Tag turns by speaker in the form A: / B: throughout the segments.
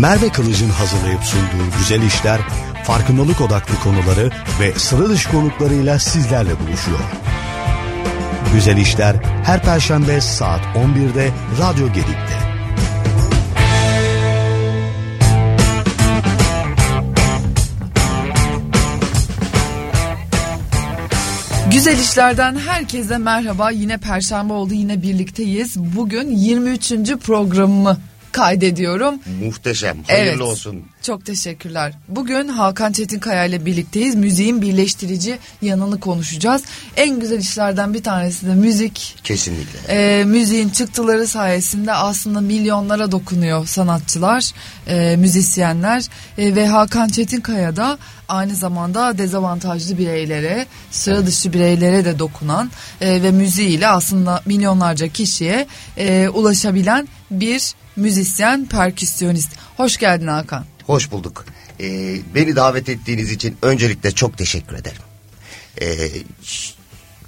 A: Merve Kılıç'ın hazırlayıp sunduğu güzel işler, farkındalık odaklı konuları ve sıra dışı konuklarıyla sizlerle buluşuyor. Güzel işler her perşembe saat 11'de Radyo Gedik'te.
B: Güzel işlerden herkese merhaba. Yine perşembe oldu yine birlikteyiz. Bugün 23. programımı kaydediyorum.
C: Muhteşem. Hayırlı
B: Evet.
C: olsun.
B: Çok teşekkürler. Bugün Hakan Çetinkaya ile birlikteyiz. Müziğin birleştirici yanını konuşacağız. En güzel işlerden bir tanesi de müzik.
C: Kesinlikle.
B: Ee, müziğin çıktıları sayesinde aslında milyonlara dokunuyor sanatçılar, e, müzisyenler E, ve Hakan Çetinkaya da aynı zamanda dezavantajlı bireylere, sıra dışı bireylere de dokunan e, ve müziğiyle aslında milyonlarca kişiye e, ulaşabilen bir müzisyen, perküsyonist. Hoş geldin Hakan.
C: Hoş bulduk. Ee, beni davet ettiğiniz için öncelikle çok teşekkür ederim. Ee,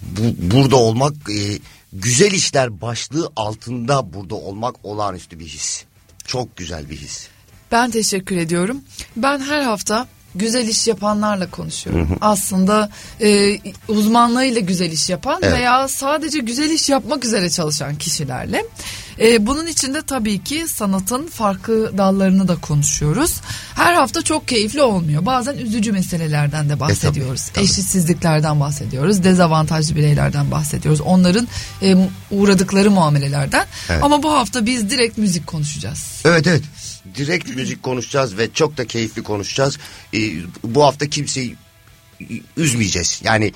C: bu, burada olmak, e, güzel işler başlığı altında burada olmak olağanüstü bir his. Çok güzel bir his.
B: Ben teşekkür ediyorum. Ben her hafta güzel iş yapanlarla konuşuyorum. Aslında e, uzmanlığıyla güzel iş yapan
C: Evet.
B: veya sadece güzel iş yapmak üzere çalışan kişilerle. E, bunun içinde tabii ki sanatın farklı dallarını da konuşuyoruz. Her hafta çok keyifli olmuyor. Bazen üzücü meselelerden de bahsediyoruz.
C: E, tabii.
B: Eşitsizliklerden bahsediyoruz. Dezavantajlı bireylerden bahsediyoruz. Onların e, uğradıkları muamelelerden.
C: Evet.
B: Ama bu hafta biz direkt müzik konuşacağız.
C: Evet evet. Direkt müzik konuşacağız ve çok da keyifli konuşacağız. Ee, bu hafta kimseyi üzmeyeceğiz. Yani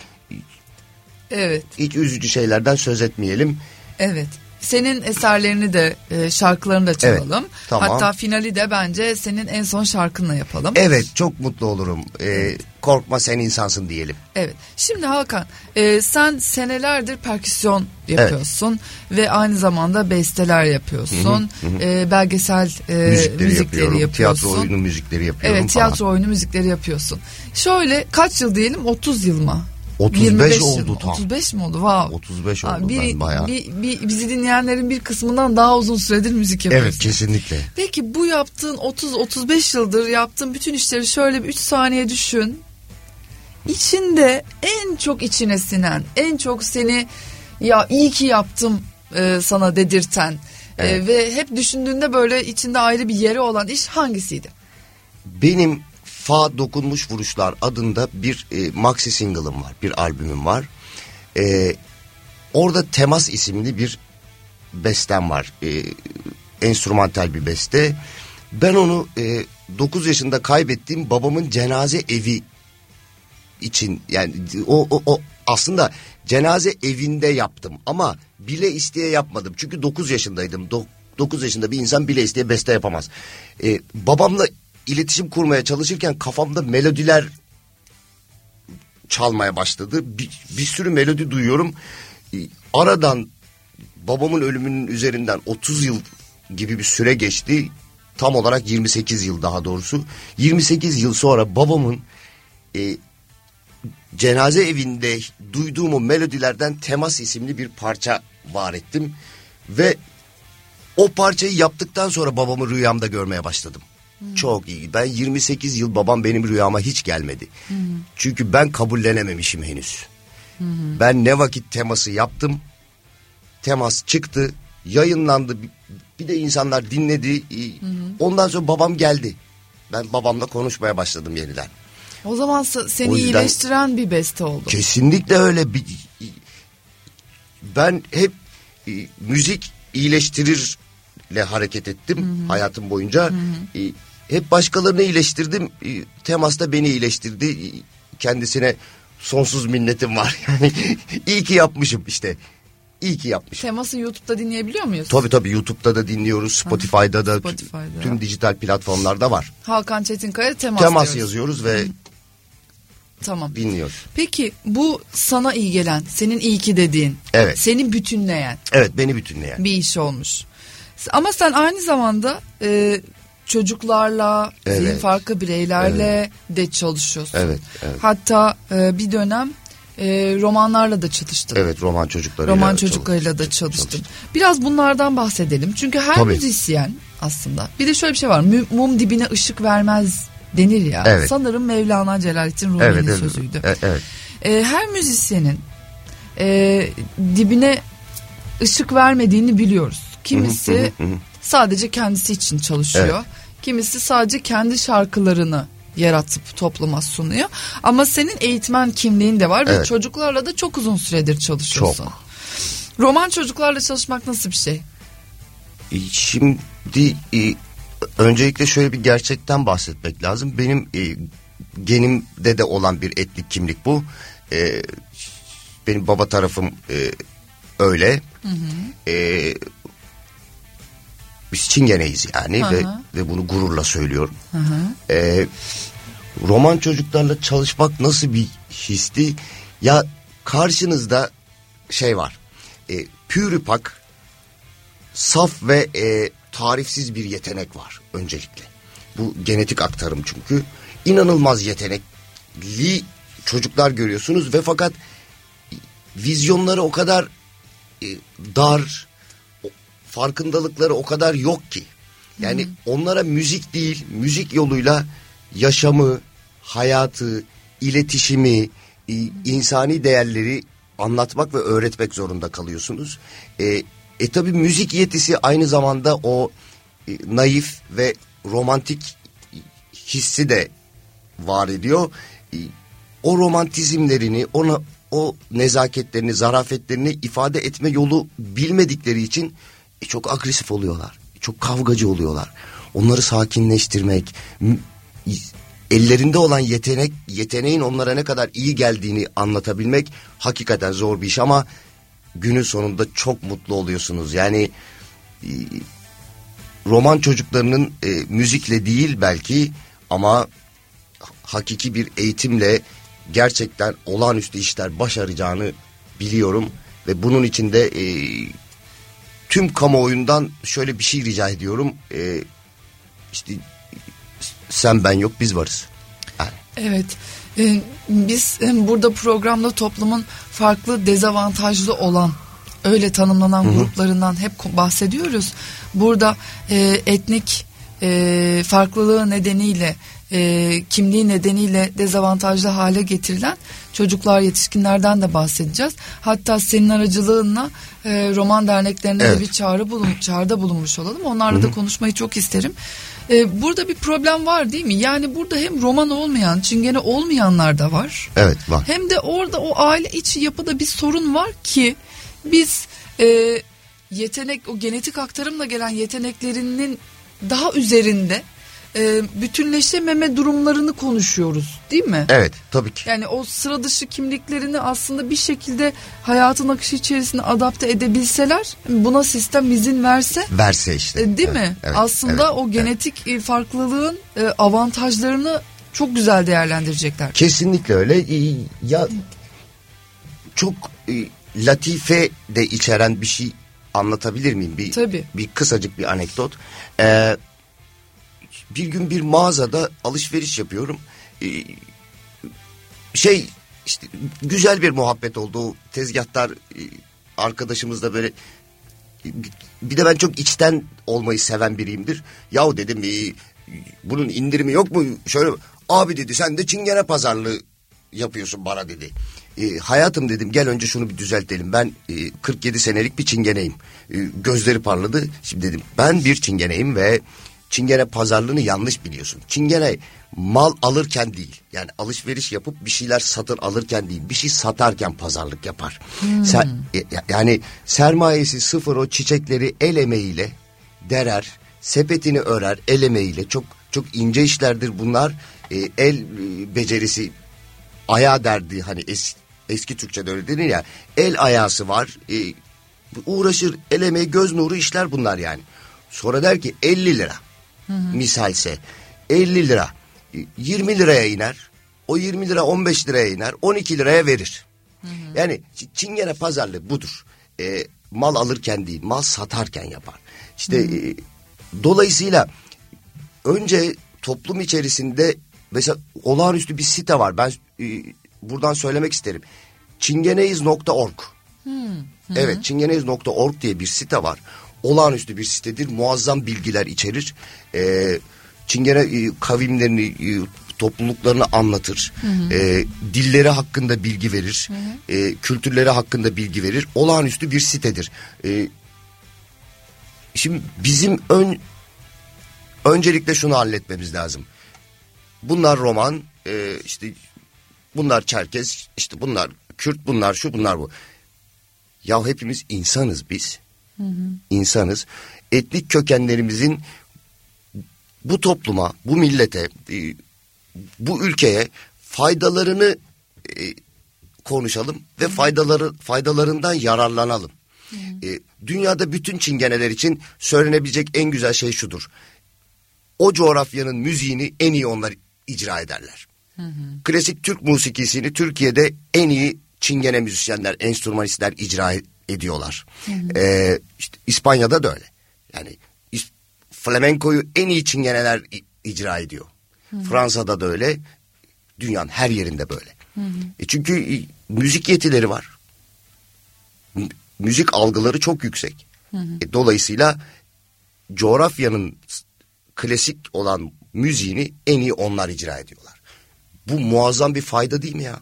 B: Evet.
C: hiç üzücü şeylerden söz etmeyelim.
B: Evet. Senin eserlerini de e, şarkılarını da çalalım.
C: Evet, tamam.
B: Hatta finali de bence senin en son şarkınla yapalım.
C: Evet çok mutlu olurum. Ee, korkma sen insansın diyelim.
B: Evet. Şimdi Hakan e, sen senelerdir perküsyon yapıyorsun ve aynı zamanda besteler yapıyorsun. E, belgesel e,
C: müzikleri,
B: müzikleri,
C: yapıyorum.
B: yapıyorsun.
C: Tiyatro oyunu müzikleri yapıyorum
B: Evet
C: falan.
B: tiyatro oyunu müzikleri yapıyorsun. Şöyle kaç yıl diyelim 30 yıl mı?
C: 35
B: 25 yıl
C: oldu tam.
B: 35 mi oldu? Wow.
C: 35
B: Aa,
C: oldu
B: bir,
C: ben bayağı.
B: bir- bir- bizi dinleyenlerin bir kısmından daha uzun süredir müzik yapıyorsun.
C: Evet kesinlikle.
B: Peki bu yaptığın 30-35 yıldır yaptığın bütün işleri şöyle bir 3 saniye düşün. İçinde en çok içine sinen, en çok seni ya iyi ki yaptım e, sana dedirten e,
C: Evet.
B: ve hep düşündüğünde böyle içinde ayrı bir yeri olan iş hangisiydi?
C: Benim Fa Dokunmuş Vuruşlar adında bir e, maxi single'ım var. Bir albümüm var. E, orada Temas isimli bir bestem var. E, enstrümantal bir beste. Ben onu e, 9 yaşında kaybettiğim babamın cenaze evi için yani o, o, o aslında cenaze evinde yaptım ama bile isteye yapmadım. Çünkü 9 yaşındaydım. 9 yaşında bir insan bile isteye beste yapamaz. Ee, babamla iletişim kurmaya çalışırken kafamda melodiler çalmaya başladı. Bir, bir sürü melodi duyuyorum. Ee, aradan babamın ölümünün üzerinden 30 yıl gibi bir süre geçti. Tam olarak 28 yıl daha doğrusu. 28 yıl sonra babamın e, cenaze evinde duyduğum o melodilerden Temas isimli bir parça var ettim. Ve o parçayı yaptıktan sonra babamı rüyamda görmeye başladım. Çok iyi. Ben 28 yıl babam benim rüyama hiç gelmedi. Çünkü ben kabullenememişim henüz. Ben ne vakit teması yaptım. Temas çıktı, yayınlandı. Bir- de insanlar dinledi. Ondan sonra babam geldi. Ben babamla konuşmaya başladım yeniden.
B: O zaman se- seni
C: O yüzden-
B: iyileştiren bir beste oldu.
C: Kesinlikle öyle. Bir, ben hep e, müzik iyileştirirle hareket ettim hayatım boyunca. E, hep başkalarını iyileştirdim. E, temas da beni iyileştirdi. E, kendisine sonsuz minnetim var. Yani iyi ki yapmışım işte. İyi ki yapmışım.
B: Teması YouTube'da dinleyebiliyor muyuz?
C: Tabii tabii YouTube'da da dinliyoruz. Spotify'da da
B: Spotify'da.
C: tüm dijital platformlarda var.
B: Hakan Çetinkaya temas,
C: Temas
B: diyoruz.
C: yazıyoruz ve
B: Tamam.
C: dinliyoruz.
B: Peki bu sana iyi gelen, senin iyi ki dediğin,
C: Evet.
B: seni bütünleyen
C: Evet beni bütünleyen.
B: bir iş olmuş. Ama sen aynı zamanda e, çocuklarla,
C: Evet.
B: zihin farklı bireylerle de çalışıyorsun.
C: Evet, evet.
B: Hatta e, bir dönem e, romanlarla da çalıştın.
C: Evet roman çocuklarıyla.
B: Roman çocuklarıyla da çalıştın. Biraz bunlardan bahsedelim. Çünkü her
C: Tabii.
B: müzisyen aslında. Bir de şöyle bir şey var. Mum dibine ışık vermez denir ya.
C: Evet.
B: Sanırım Mevlana Celaleddin Rumi'nin
C: Evet, evet,
B: sözüydü.
C: evet, evet.
B: E, her müzisyenin e, dibine ışık vermediğini biliyoruz. Kimisi sadece kendisi için çalışıyor.
C: Evet.
B: Kimisi sadece kendi şarkılarını yaratıp topluma sunuyor. Ama senin eğitmen kimliğin de var ve
C: Evet.
B: çocuklarla da çok uzun süredir çalışıyorsun.
C: Çok.
B: Roman çocuklarla çalışmak nasıl bir şey?
C: E, Şimdi e, öncelikle şöyle bir gerçekten bahsetmek lazım. Benim e, genimde de olan bir etnik kimlik bu. E, benim baba tarafım e, öyle. E, biz Çingeneyiz yani ve, ve bunu gururla söylüyorum. E, roman çocuklarla çalışmak nasıl bir histi? Ya karşınızda şey var. E, pürüpak saf ve e, tarifsiz bir yetenek var öncelikle. Bu genetik aktarım çünkü. inanılmaz yetenekli çocuklar görüyorsunuz ve fakat vizyonları o kadar e, dar, farkındalıkları o kadar yok ki. Yani onlara müzik değil, müzik yoluyla yaşamı, hayatı, iletişimi, e, insani değerleri anlatmak ve öğretmek zorunda kalıyorsunuz. E, e tabi müzik yetisi aynı zamanda o e, naif ve romantik hissi de var ediyor. E, O romantizmlerini, ona o nezaketlerini, zarafetlerini ifade etme yolu bilmedikleri için e, çok agresif oluyorlar. Çok kavgacı oluyorlar. Onları sakinleştirmek, ellerinde olan yetenek, yeteneğin onlara ne kadar iyi geldiğini anlatabilmek hakikaten zor bir iş ama günün sonunda çok mutlu oluyorsunuz. Yani e, roman çocuklarının e, müzikle değil belki ama hakiki bir eğitimle gerçekten olağanüstü işler başaracağını biliyorum ve bunun için de e, tüm kamuoyundan şöyle bir şey rica ediyorum. E, işte sen ben yok biz varız. Yani,
B: Evet. Ee, biz e, burada programda toplumun farklı dezavantajlı olan öyle tanımlanan gruplarından hep bahsediyoruz. Burada e, etnik e, farklılığı nedeniyle e, kimliği nedeniyle dezavantajlı hale getirilen çocuklar yetişkinlerden de bahsedeceğiz. Hatta senin aracılığınla e, roman derneklerine
C: Evet.
B: de bir çağrı bulun, çağrıda bulunmuş olalım. Onlarla da konuşmayı çok isterim. E, burada bir problem var değil mi? Yani burada hem roman olmayan, çingene olmayanlar da var.
C: evet var.
B: Hem de orada o aile içi yapıda bir sorun var ki biz e, yetenek o genetik aktarımla gelen yeteneklerinin daha üzerinde e, bütünleşememe durumlarını konuşuyoruz değil mi?
C: Evet tabii ki.
B: Yani o sıra dışı kimliklerini aslında bir şekilde hayatın akışı içerisine adapte edebilseler buna sistem izin verse
C: Verse işte.
B: e, değil
C: Evet,
B: mi?
C: evet,
B: aslında
C: evet,
B: o
C: evet.
B: genetik e, farklılığın e, avantajlarını çok güzel değerlendirecekler.
C: Kesinlikle öyle. Ya çok e, latife de içeren bir şey anlatabilir miyim? Bir,
B: Tabii.
C: bir kısacık bir anekdot. Ee, bir gün bir mağazada alışveriş yapıyorum. Ee, şey işte güzel bir muhabbet oldu. O Tezgahtar e, arkadaşımız da böyle bir de ben çok içten olmayı seven biriyimdir. Yahu dedim e, bunun indirimi yok mu? Şöyle abi dedi sen de çingene pazarlığı yapıyorsun bana dedi. E, hayatım dedim gel önce şunu bir düzeltelim. Ben e, 47 senelik bir çingeneyim. E, gözleri parladı. Şimdi dedim ben bir çingeneyim ve çingene pazarlığını yanlış biliyorsun. Çingene mal alırken değil. Yani alışveriş yapıp bir şeyler satın alırken değil. Bir şey satarken pazarlık yapar. Sen, ya- yani sermayesi sıfır o çiçekleri el emeğiyle derer. Sepetini örer el emeğiyle. Çok çok ince işlerdir bunlar. E, el e, becerisi ayağı derdi hani es, eski Türkçe'de öyle denir ya. El ayası var. E, uğraşır el emeği göz nuru işler bunlar yani. Sonra der ki 50 lira. Misalse 50 lira. E, 20 liraya iner. O 20 lira 15 liraya iner. 12 liraya verir. Yani Ç- Çingene pazarlığı budur. E, mal alırken değil, mal satarken yapar. İşte e, dolayısıyla önce toplum içerisinde mesela olağanüstü bir site var. Ben e, buradan söylemek isterim. çingeneyiz.org. Evet çingeneyiz.org diye bir site var. Olağanüstü bir sitedir. Muazzam bilgiler içerir. Ee, Çingene e, kavimlerini, e, topluluklarını anlatır. E, dilleri hakkında bilgi verir. E, kültürleri hakkında bilgi verir. Olağanüstü bir sitedir. E, şimdi bizim ön öncelikle şunu halletmemiz lazım. Bunlar roman, e, işte bunlar Çerkez, işte bunlar Kürt, bunlar şu, bunlar bu. Ya hepimiz insanız biz. İnsanız. Etnik kökenlerimizin bu topluma, bu millete, e, bu ülkeye faydalarını e, konuşalım ve faydaları faydalarından yararlanalım. E, dünyada bütün çingeneler için söylenebilecek en güzel şey şudur. O coğrafyanın müziğini en iyi onlar icra ederler. Klasik Türk musikisini Türkiye'de en iyi çingene müzisyenler, enstrümanistler icra ediyorlar. Ee, işte İspanya'da da öyle. Yani flamenkoyu en iyi çingeneler icra ediyor. Fransa'da da öyle. Dünyanın her yerinde böyle. E çünkü e, müzik yetileri var. M- müzik algıları çok yüksek. E, dolayısıyla coğrafyanın klasik olan müziğini en iyi onlar icra ediyorlar. Bu muazzam bir fayda değil mi ya?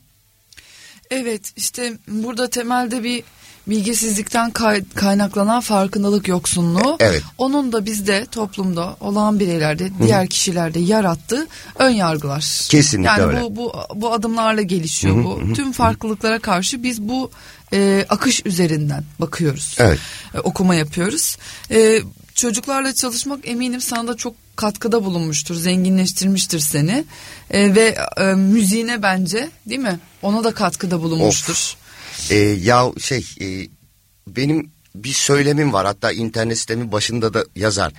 B: Evet işte burada temelde bir bilgisizlikten kay- kaynaklanan farkındalık yoksunluğu.
C: Evet.
B: Onun da bizde toplumda olan bireylerde diğer kişilerde yarattığı ön yargılar.
C: Kesinlikle
B: yani
C: öyle.
B: bu bu bu adımlarla gelişiyor bu. Tüm farklılıklara karşı biz bu e, akış üzerinden bakıyoruz.
C: Evet.
B: E, okuma yapıyoruz. E, çocuklarla çalışmak eminim sana da çok katkıda bulunmuştur, zenginleştirmiştir seni. E, ve e, müziğine bence değil mi? Ona da katkıda bulunmuştur.
C: Ee, ya şey e, benim bir söylemim var hatta internet sitemin başında da yazar.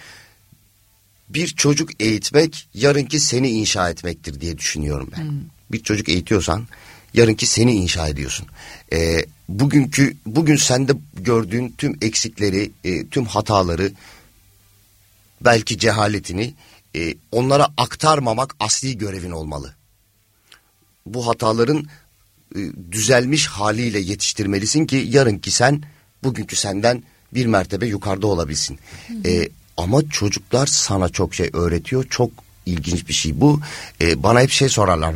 C: Bir çocuk eğitmek yarınki seni inşa etmektir diye düşünüyorum ben. Bir çocuk eğitiyorsan yarınki seni inşa ediyorsun. Ee, bugünkü bugün sende gördüğün tüm eksikleri, e, tüm hataları belki cehaletini e, onlara aktarmamak asli görevin olmalı. Bu hataların e, düzelmiş haliyle yetiştirmelisin ki yarınki sen bugünkü senden bir mertebe yukarıda olabilsin. E, ama çocuklar sana çok şey öğretiyor. Çok ilginç bir şey bu. E, bana hep şey sorarlar.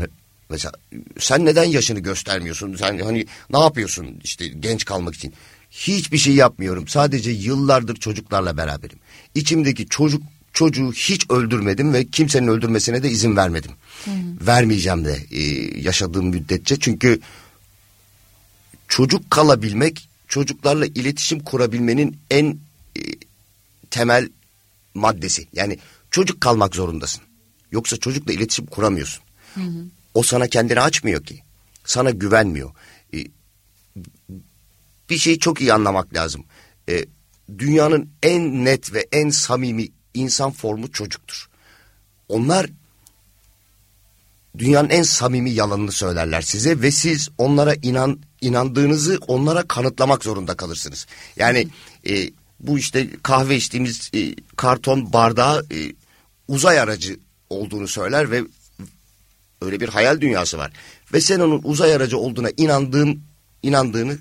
C: Mesela sen neden yaşını göstermiyorsun? Sen hani ne yapıyorsun işte genç kalmak için? Hiçbir şey yapmıyorum. Sadece yıllardır çocuklarla beraberim. İçimdeki çocuk çocuğu hiç öldürmedim ve kimsenin öldürmesine de izin vermedim. Vermeyeceğim de e, yaşadığım müddetçe. Çünkü çocuk kalabilmek, çocuklarla iletişim kurabilmenin en e, temel maddesi. Yani çocuk kalmak zorundasın. Yoksa çocukla iletişim kuramıyorsun. O sana kendini açmıyor ki. Sana güvenmiyor. E, bir şeyi çok iyi anlamak lazım. E, dünyanın en net ve en samimi insan formu çocuktur. Onlar dünyanın en samimi yalanını söylerler size ve siz onlara inan inandığınızı onlara kanıtlamak zorunda kalırsınız. Yani e, bu işte kahve içtiğimiz e, karton bardağı e, uzay aracı olduğunu söyler ve öyle bir hayal dünyası var. Ve sen onun uzay aracı olduğuna inandığın inandığını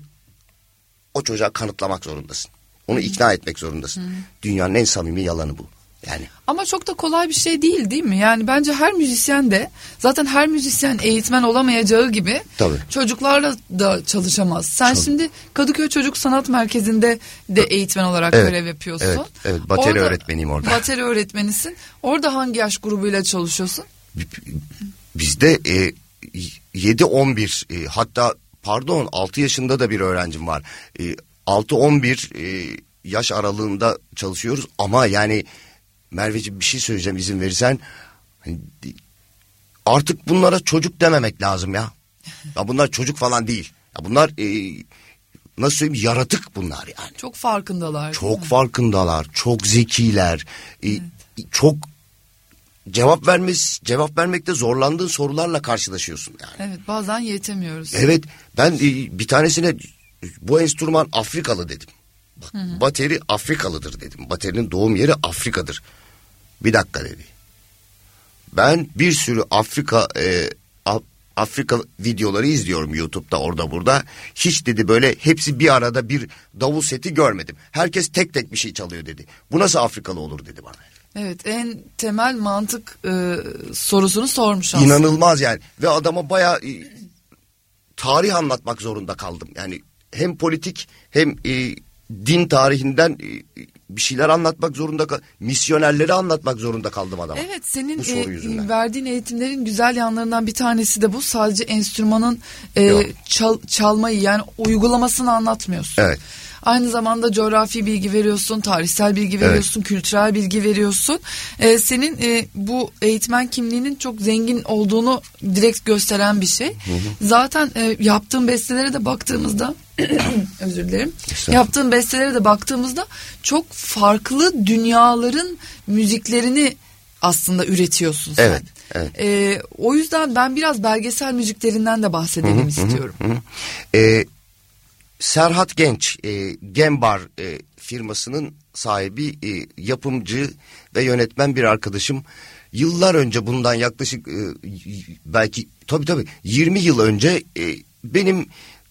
C: o çocuğa kanıtlamak zorundasın. Onu ikna etmek zorundasın. Dünyanın en samimi yalanı bu. Yani
B: Ama çok da kolay bir şey değil değil mi? Yani bence her müzisyen de zaten her müzisyen eğitmen olamayacağı gibi
C: Tabii.
B: çocuklarla da çalışamaz. Sen şimdi Kadıköy Çocuk Sanat Merkezi'nde de eğitmen olarak
C: Evet,
B: görev yapıyorsun.
C: evet, evet. Bateri öğretmeniyim orada.
B: Bateri öğretmenisin. Orada hangi yaş grubuyla çalışıyorsun?
C: bizde e, 7-11 e, hatta pardon 6 yaşında da bir öğrencim var. E, 6-11 e, yaş aralığında çalışıyoruz ama yani Merveciğim bir şey söyleyeceğim izin verirsen. Hani, artık bunlara çocuk dememek lazım ya. ya bunlar çocuk falan değil. Ya bunlar e, nasıl söyleyeyim yaratık bunlar yani.
B: Çok farkındalar.
C: Çok farkındalar, çok zekiler, e, çok cevap vermesi, cevap vermekte zorlandığın sorularla karşılaşıyorsun yani.
B: Evet bazen yetemiyoruz.
C: Evet, ben e, bir tanesine bu enstrüman Afrikalı dedim. Bak, bateri Afrikalıdır dedim. Baterinin doğum yeri Afrika'dır. Bir dakika dedi. Ben bir sürü Afrika e, Afrika videoları izliyorum YouTube'da orada burada. Hiç dedi böyle hepsi bir arada bir davul seti görmedim. Herkes tek tek bir şey çalıyor dedi. Bu nasıl Afrikalı olur dedi bana.
B: Evet en temel mantık e, sorusunu sormuş aslında.
C: İnanılmaz yani ve adama bayağı e, tarih anlatmak zorunda kaldım. Yani hem politik hem e, din tarihinden e, bir şeyler anlatmak zorunda misyonerleri anlatmak zorunda kaldım adama.
B: Evet senin e, verdiğin eğitimlerin güzel yanlarından bir tanesi de bu. Sadece enstrümanın e,
C: Yok.
B: çal- çalmayı yani uygulamasını anlatmıyorsun.
C: Evet.
B: Aynı zamanda coğrafi bilgi veriyorsun, tarihsel bilgi veriyorsun, kültürel bilgi veriyorsun. E, senin e, bu eğitmen kimliğinin çok zengin olduğunu direkt gösteren bir şey. Zaten e, yaptığın bestelere de baktığımızda özür dilerim.
C: Estağfurullah.
B: Yaptığın bestelere de baktığımızda çok farklı dünyaların müziklerini aslında üretiyorsun sen.
C: Evet, evet.
B: E, o yüzden ben biraz belgesel müziklerinden de bahsedelim istiyorum.
C: Ee, Serhat Genç, e, Gembar e, firmasının sahibi, e, yapımcı ve yönetmen bir arkadaşım. Yıllar önce bundan yaklaşık e, belki tabii tabii 20 yıl önce e, benim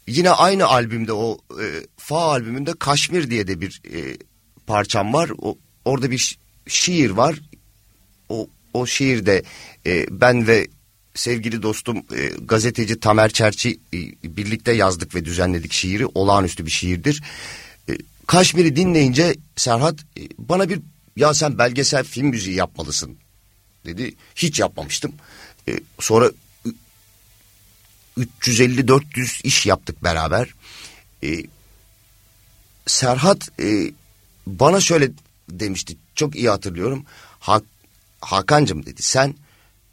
C: yine aynı albümde o e, Fa albümünde Kaşmir diye de bir e, parçam var. O, orada bir şi- şiir var. O, o şiirde e, ben ve sevgili dostum e, gazeteci Tamer Çerçi e, birlikte yazdık ve düzenledik şiiri. Olağanüstü bir şiirdir. E, Kaşmir'i dinleyince Serhat e, bana bir ya sen belgesel film müziği yapmalısın dedi. Hiç yapmamıştım. E, sonra ü- 350-400 iş yaptık beraber. E, Serhat e, bana şöyle demişti çok iyi hatırlıyorum. Ha, Hakan'cığım dedi sen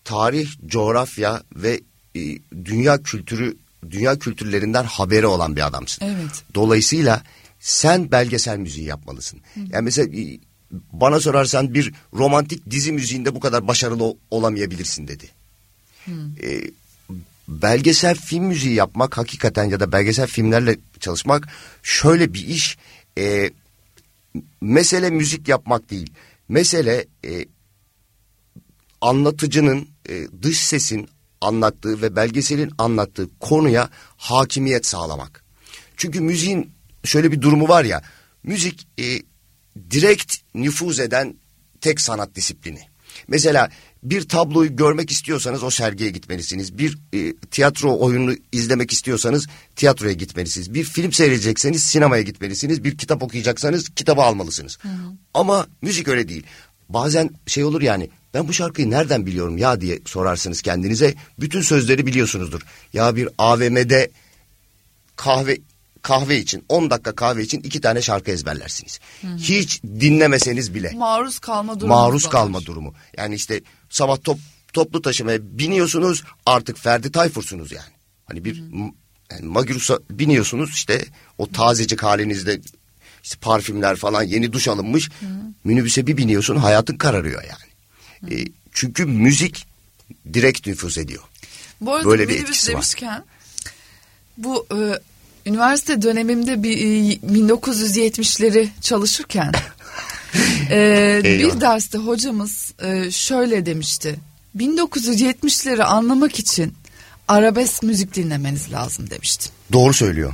C: tarih, coğrafya ve e, dünya kültürü dünya kültürlerinden haberi olan bir adamsın.
B: Evet.
C: Dolayısıyla sen belgesel müziği yapmalısın. Yani mesela e, bana sorarsan bir romantik dizi müziğinde bu kadar başarılı olamayabilirsin dedi. E, belgesel film müziği yapmak hakikaten ya da belgesel filmlerle çalışmak şöyle bir iş. E, mesele müzik yapmak değil. Mesele e, anlatıcının e, dış sesin anlattığı ve belgeselin anlattığı konuya hakimiyet sağlamak. Çünkü müziğin şöyle bir durumu var ya. Müzik e, direkt nüfuz eden tek sanat disiplini. Mesela bir tabloyu görmek istiyorsanız o sergiye gitmelisiniz. Bir e, tiyatro oyununu izlemek istiyorsanız tiyatroya gitmelisiniz. Bir film seyredecekseniz sinemaya gitmelisiniz. Bir kitap okuyacaksanız kitabı almalısınız. Ama müzik öyle değil. Bazen şey olur yani ben bu şarkıyı nereden biliyorum ya diye sorarsınız kendinize. Bütün sözleri biliyorsunuzdur. Ya bir AVM'de kahve kahve için 10 dakika kahve için iki tane şarkı ezberlersiniz. Hiç dinlemeseniz bile
B: Maruz kalma durumu.
C: maruz kalma durumu. Yani işte sabah top, toplu taşımaya biniyorsunuz artık Ferdi Tayfur'sunuz yani. Hani bir m- yani Magirus'a biniyorsunuz işte o tazecik halinizde işte parfümler falan yeni duş alınmış. Minibüse bir biniyorsun hayatın kararıyor yani. E, çünkü müzik direkt nüfuz ediyor.
B: Bu arada
C: Böyle bir etkisi var.
B: demişken bu e, üniversite dönemimde bir e, 1970'leri çalışırken e, bir derste hocamız e, şöyle demişti. 1970'leri anlamak için arabesk müzik dinlemeniz lazım demişti.
C: Doğru söylüyor.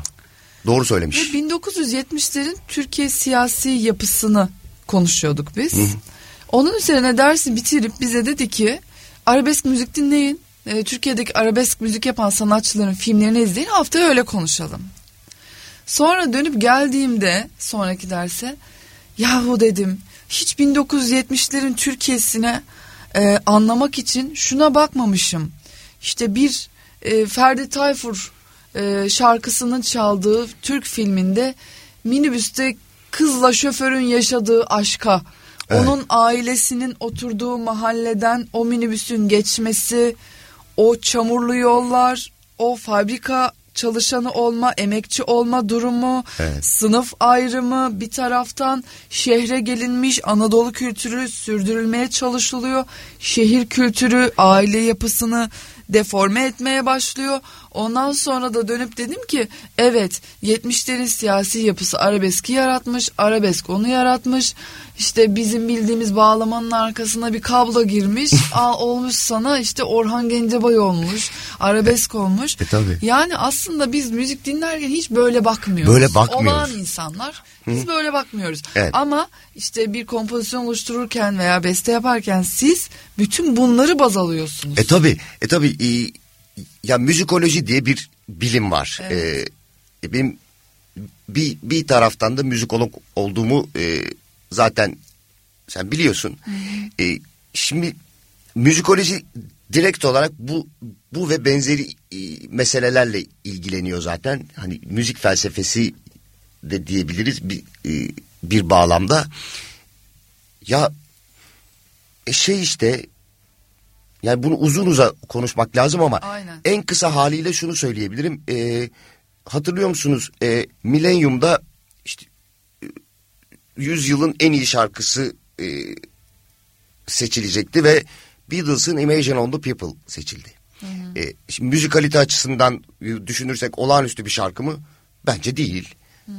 C: Doğru
B: Ve
C: söylemiş.
B: 1970'lerin Türkiye siyasi yapısını konuşuyorduk biz. Onun üzerine dersi bitirip bize dedi ki arabesk müzik dinleyin. E, Türkiye'deki arabesk müzik yapan sanatçıların filmlerini izleyin haftaya öyle konuşalım. Sonra dönüp geldiğimde sonraki derse yahu dedim hiç 1970'lerin Türkiye'sine e, anlamak için şuna bakmamışım. İşte bir e, Ferdi Tayfur e, şarkısının çaldığı Türk filminde minibüste kızla şoförün yaşadığı aşka,
C: Evet.
B: onun ailesinin oturduğu mahalleden o minibüsün geçmesi, o çamurlu yollar, o fabrika çalışanı olma, emekçi olma durumu,
C: Evet.
B: sınıf ayrımı bir taraftan şehre gelinmiş Anadolu kültürü sürdürülmeye çalışılıyor. Şehir kültürü aile yapısını deforme etmeye başlıyor. Ondan sonra da dönüp dedim ki evet 70'lerin siyasi yapısı arabeski yaratmış. Arabesk onu yaratmış. İşte bizim bildiğimiz bağlamanın arkasına bir kablo girmiş. al, olmuş sana işte Orhan Gencebay olmuş. Arabesk olmuş.
C: E, tabii.
B: Yani aslında biz müzik dinlerken hiç böyle bakmıyoruz.
C: Böyle bakmıyoruz.
B: Olağan insanlar. Biz böyle bakmıyoruz.
C: Evet.
B: Ama işte bir kompozisyon oluştururken veya beste yaparken siz bütün bunları baz alıyorsunuz.
C: E tabi, e tabi ya müzikoloji diye bir bilim var.
B: Evet.
C: E, benim bir bir taraftan da müzikolog olduğumu e, zaten sen biliyorsun. E, şimdi müzikoloji direkt olarak bu bu ve benzeri e, meselelerle ilgileniyor zaten. Hani müzik felsefesi de diyebiliriz bir e, bir bağlamda. Ya e, şey işte yani bunu uzun uza konuşmak lazım ama
B: Aynen.
C: en kısa haliyle şunu söyleyebilirim. E, hatırlıyor musunuz? E, Millennium'da işte e, yüzyılın en iyi şarkısı e, seçilecekti ve Beatles'ın Imagine on the People seçildi. E, şimdi müzikalite açısından düşünürsek olağanüstü bir şarkı mı? Bence değil.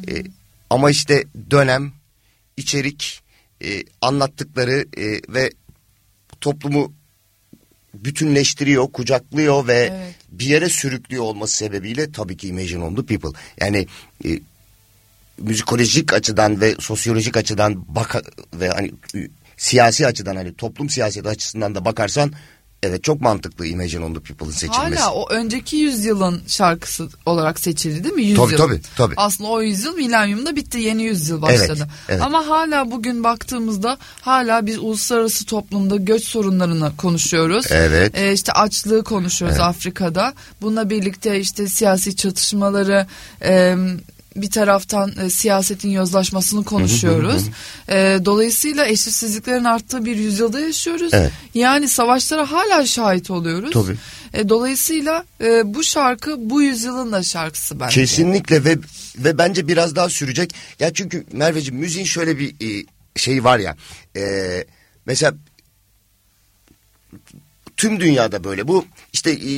C: E, ama işte dönem, içerik, e, anlattıkları e, ve toplumu bütünleştiriyor, kucaklıyor ve
B: Evet.
C: bir yere sürüklüyor olması sebebiyle tabii ki Imagine on the People. Yani e, müzikolojik açıdan ve sosyolojik açıdan baka ve hani siyasi açıdan hani toplum siyaseti açısından da bakarsan evet çok mantıklı Imagine on the People'ın seçilmesi.
B: Hala o önceki yüzyılın şarkısı olarak seçildi değil mi? Yüzyıl.
C: Tabii, tabii, tabii.
B: Aslında o yüzyıl milenyumda bitti. Yeni yüzyıl başladı.
C: Evet, evet.
B: Ama hala bugün baktığımızda hala biz uluslararası toplumda göç sorunlarını konuşuyoruz.
C: Evet.
B: Ee, işte açlığı konuşuyoruz
C: Evet.
B: Afrika'da. Bununla birlikte işte siyasi çatışmaları... E, bir taraftan e, siyasetin yozlaşmasını konuşuyoruz. E, dolayısıyla eşitsizliklerin arttığı bir yüzyılda yaşıyoruz.
C: Evet.
B: Yani savaşlara hala şahit oluyoruz.
C: Tabii.
B: E, dolayısıyla e, bu şarkı bu yüzyılın da şarkısı bence.
C: Kesinlikle ve ve bence biraz daha sürecek. Ya çünkü Merveciğim müziğin şöyle bir e, şey var ya. E, mesela tüm dünyada böyle bu işte e,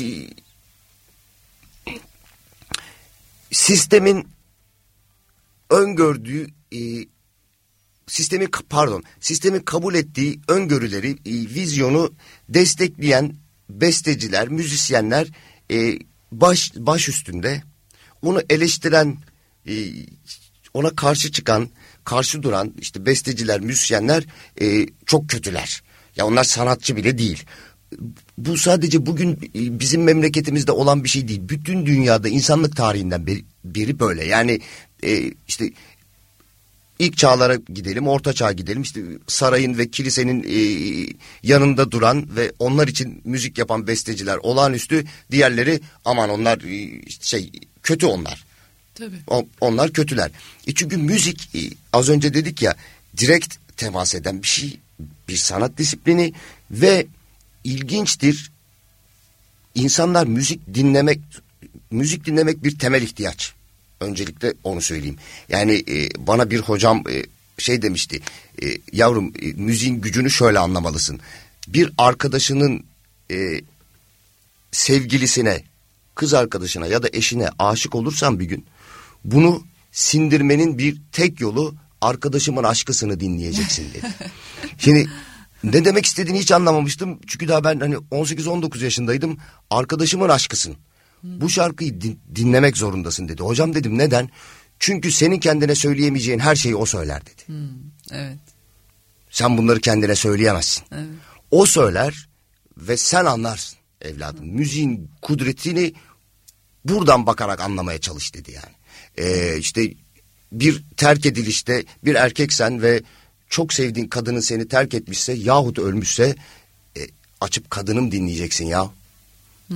C: sistemin öngördüğü e, sistemin pardon sistemin kabul ettiği öngörüleri e, vizyonu destekleyen besteciler müzisyenler e, baş baş üstünde onu eleştiren e, ona karşı çıkan karşı duran işte besteciler müzisyenler e, çok kötüler ya onlar sanatçı bile değil bu sadece bugün e, bizim memleketimizde olan bir şey değil. Bütün dünyada insanlık tarihinden beri, beri böyle. Yani e, işte ilk çağlara gidelim, orta çağa gidelim. İşte sarayın ve kilisenin e, yanında duran ve onlar için müzik yapan besteciler olağanüstü. Diğerleri aman onlar e, şey kötü onlar.
B: Tabii.
C: O- onlar kötüler. E çünkü müzik e, az önce dedik ya direkt temas eden bir şey, bir sanat disiplini ve ilginçtir. İnsanlar müzik dinlemek müzik dinlemek bir temel ihtiyaç. Öncelikle onu söyleyeyim. Yani e, bana bir hocam e, şey demişti. E, yavrum e, müziğin gücünü şöyle anlamalısın. Bir arkadaşının e, sevgilisine, kız arkadaşına ya da eşine aşık olursan bir gün bunu sindirmenin bir tek yolu arkadaşımın aşkısını dinleyeceksin dedi. Şimdi ne demek istediğini hiç anlamamıştım. Çünkü daha ben hani 18-19 yaşındaydım. Arkadaşımın aşkısın. Bu şarkıyı din- dinlemek zorundasın dedi. Hocam dedim neden? Çünkü senin kendine söyleyemeyeceğin her şeyi o söyler dedi.
B: Evet.
C: Sen bunları kendine söyleyemezsin.
B: Evet.
C: O söyler ve sen anlarsın evladım. Müziğin kudretini buradan bakarak anlamaya çalış dedi yani. Ee, işte bir terk edilişte bir erkeksen ve çok sevdiğin kadının seni terk etmişse yahut ölmüşse e, açıp kadınım dinleyeceksin ya.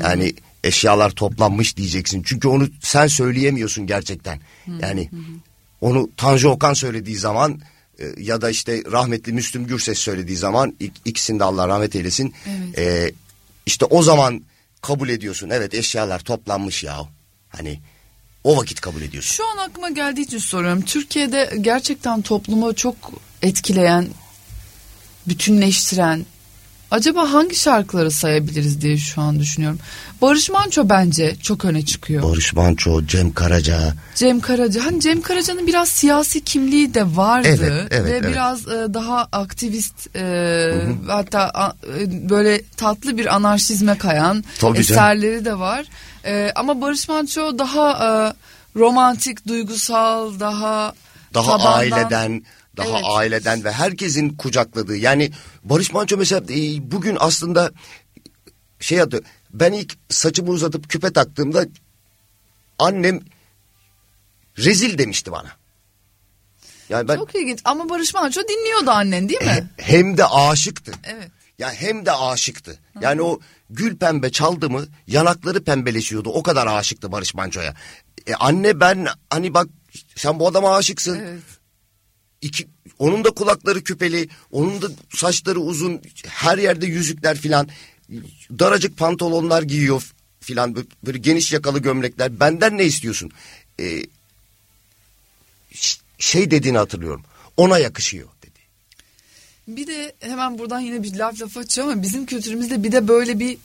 C: Yani eşyalar toplanmış diyeceksin. Çünkü onu sen söyleyemiyorsun gerçekten. Yani onu Tanju Okan söylediği zaman e, ya da işte rahmetli Müslüm Gürses söylediği zaman ik- ikisini de Allah rahmet eylesin.
B: Evet.
C: E, işte o zaman kabul ediyorsun. Evet eşyalar toplanmış ya. Hani o vakit kabul ediyorsun.
B: Şu an aklıma geldiği için soruyorum. Türkiye'de gerçekten toplumu çok etkileyen, bütünleştiren acaba hangi şarkıları sayabiliriz diye şu an düşünüyorum. Barış Manço bence çok öne çıkıyor.
C: Barış Manço, Cem Karaca.
B: Cem Karaca. Hani Cem Karaca'nın biraz siyasi kimliği de vardı.
C: Evet, evet,
B: ve
C: evet.
B: biraz e, daha aktivist e, hatta a- e, böyle tatlı bir anarşizme kayan
C: Tabii canım.
B: eserleri de var. E, ama Barış Manço daha e, romantik, duygusal, daha
C: Daha
B: tabandan-
C: aileden, daha
B: Evet.
C: aileden ve herkesin kucakladığı. Yani Barış Manço mesela e, bugün aslında şey adı ben ilk saçımı uzatıp küpe taktığımda annem rezil demişti bana. Yani ben
B: Çok ilginç ama Barış Manço dinliyordu annen değil mi?
C: he- hem de aşıktı.
B: Evet.
C: Ya hem de aşıktı. Yani o gül pembe çaldı mı yanakları pembeleşiyordu. O kadar aşıktı Barış Manço'ya. E anne ben hani bak sen bu adama aşıksın.
B: Evet.
C: İki, onun da kulakları küpeli, onun da saçları uzun, her yerde yüzükler filan. Daracık pantolonlar giyiyor filan böyle, geniş yakalı gömlekler. Benden ne istiyorsun? Ee, şey dediğini hatırlıyorum. Ona yakışıyor dedi.
B: Bir de hemen buradan yine bir laf laf açıyor ama bizim kültürümüzde bir de böyle bir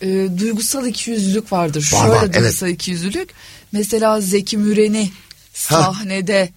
B: e, duygusal ikiyüzlülük vardır.
C: Var,
B: Şöyle
C: var, evet.
B: duygusal ikiyüzlülük. Mesela Zeki Müren'i sahnede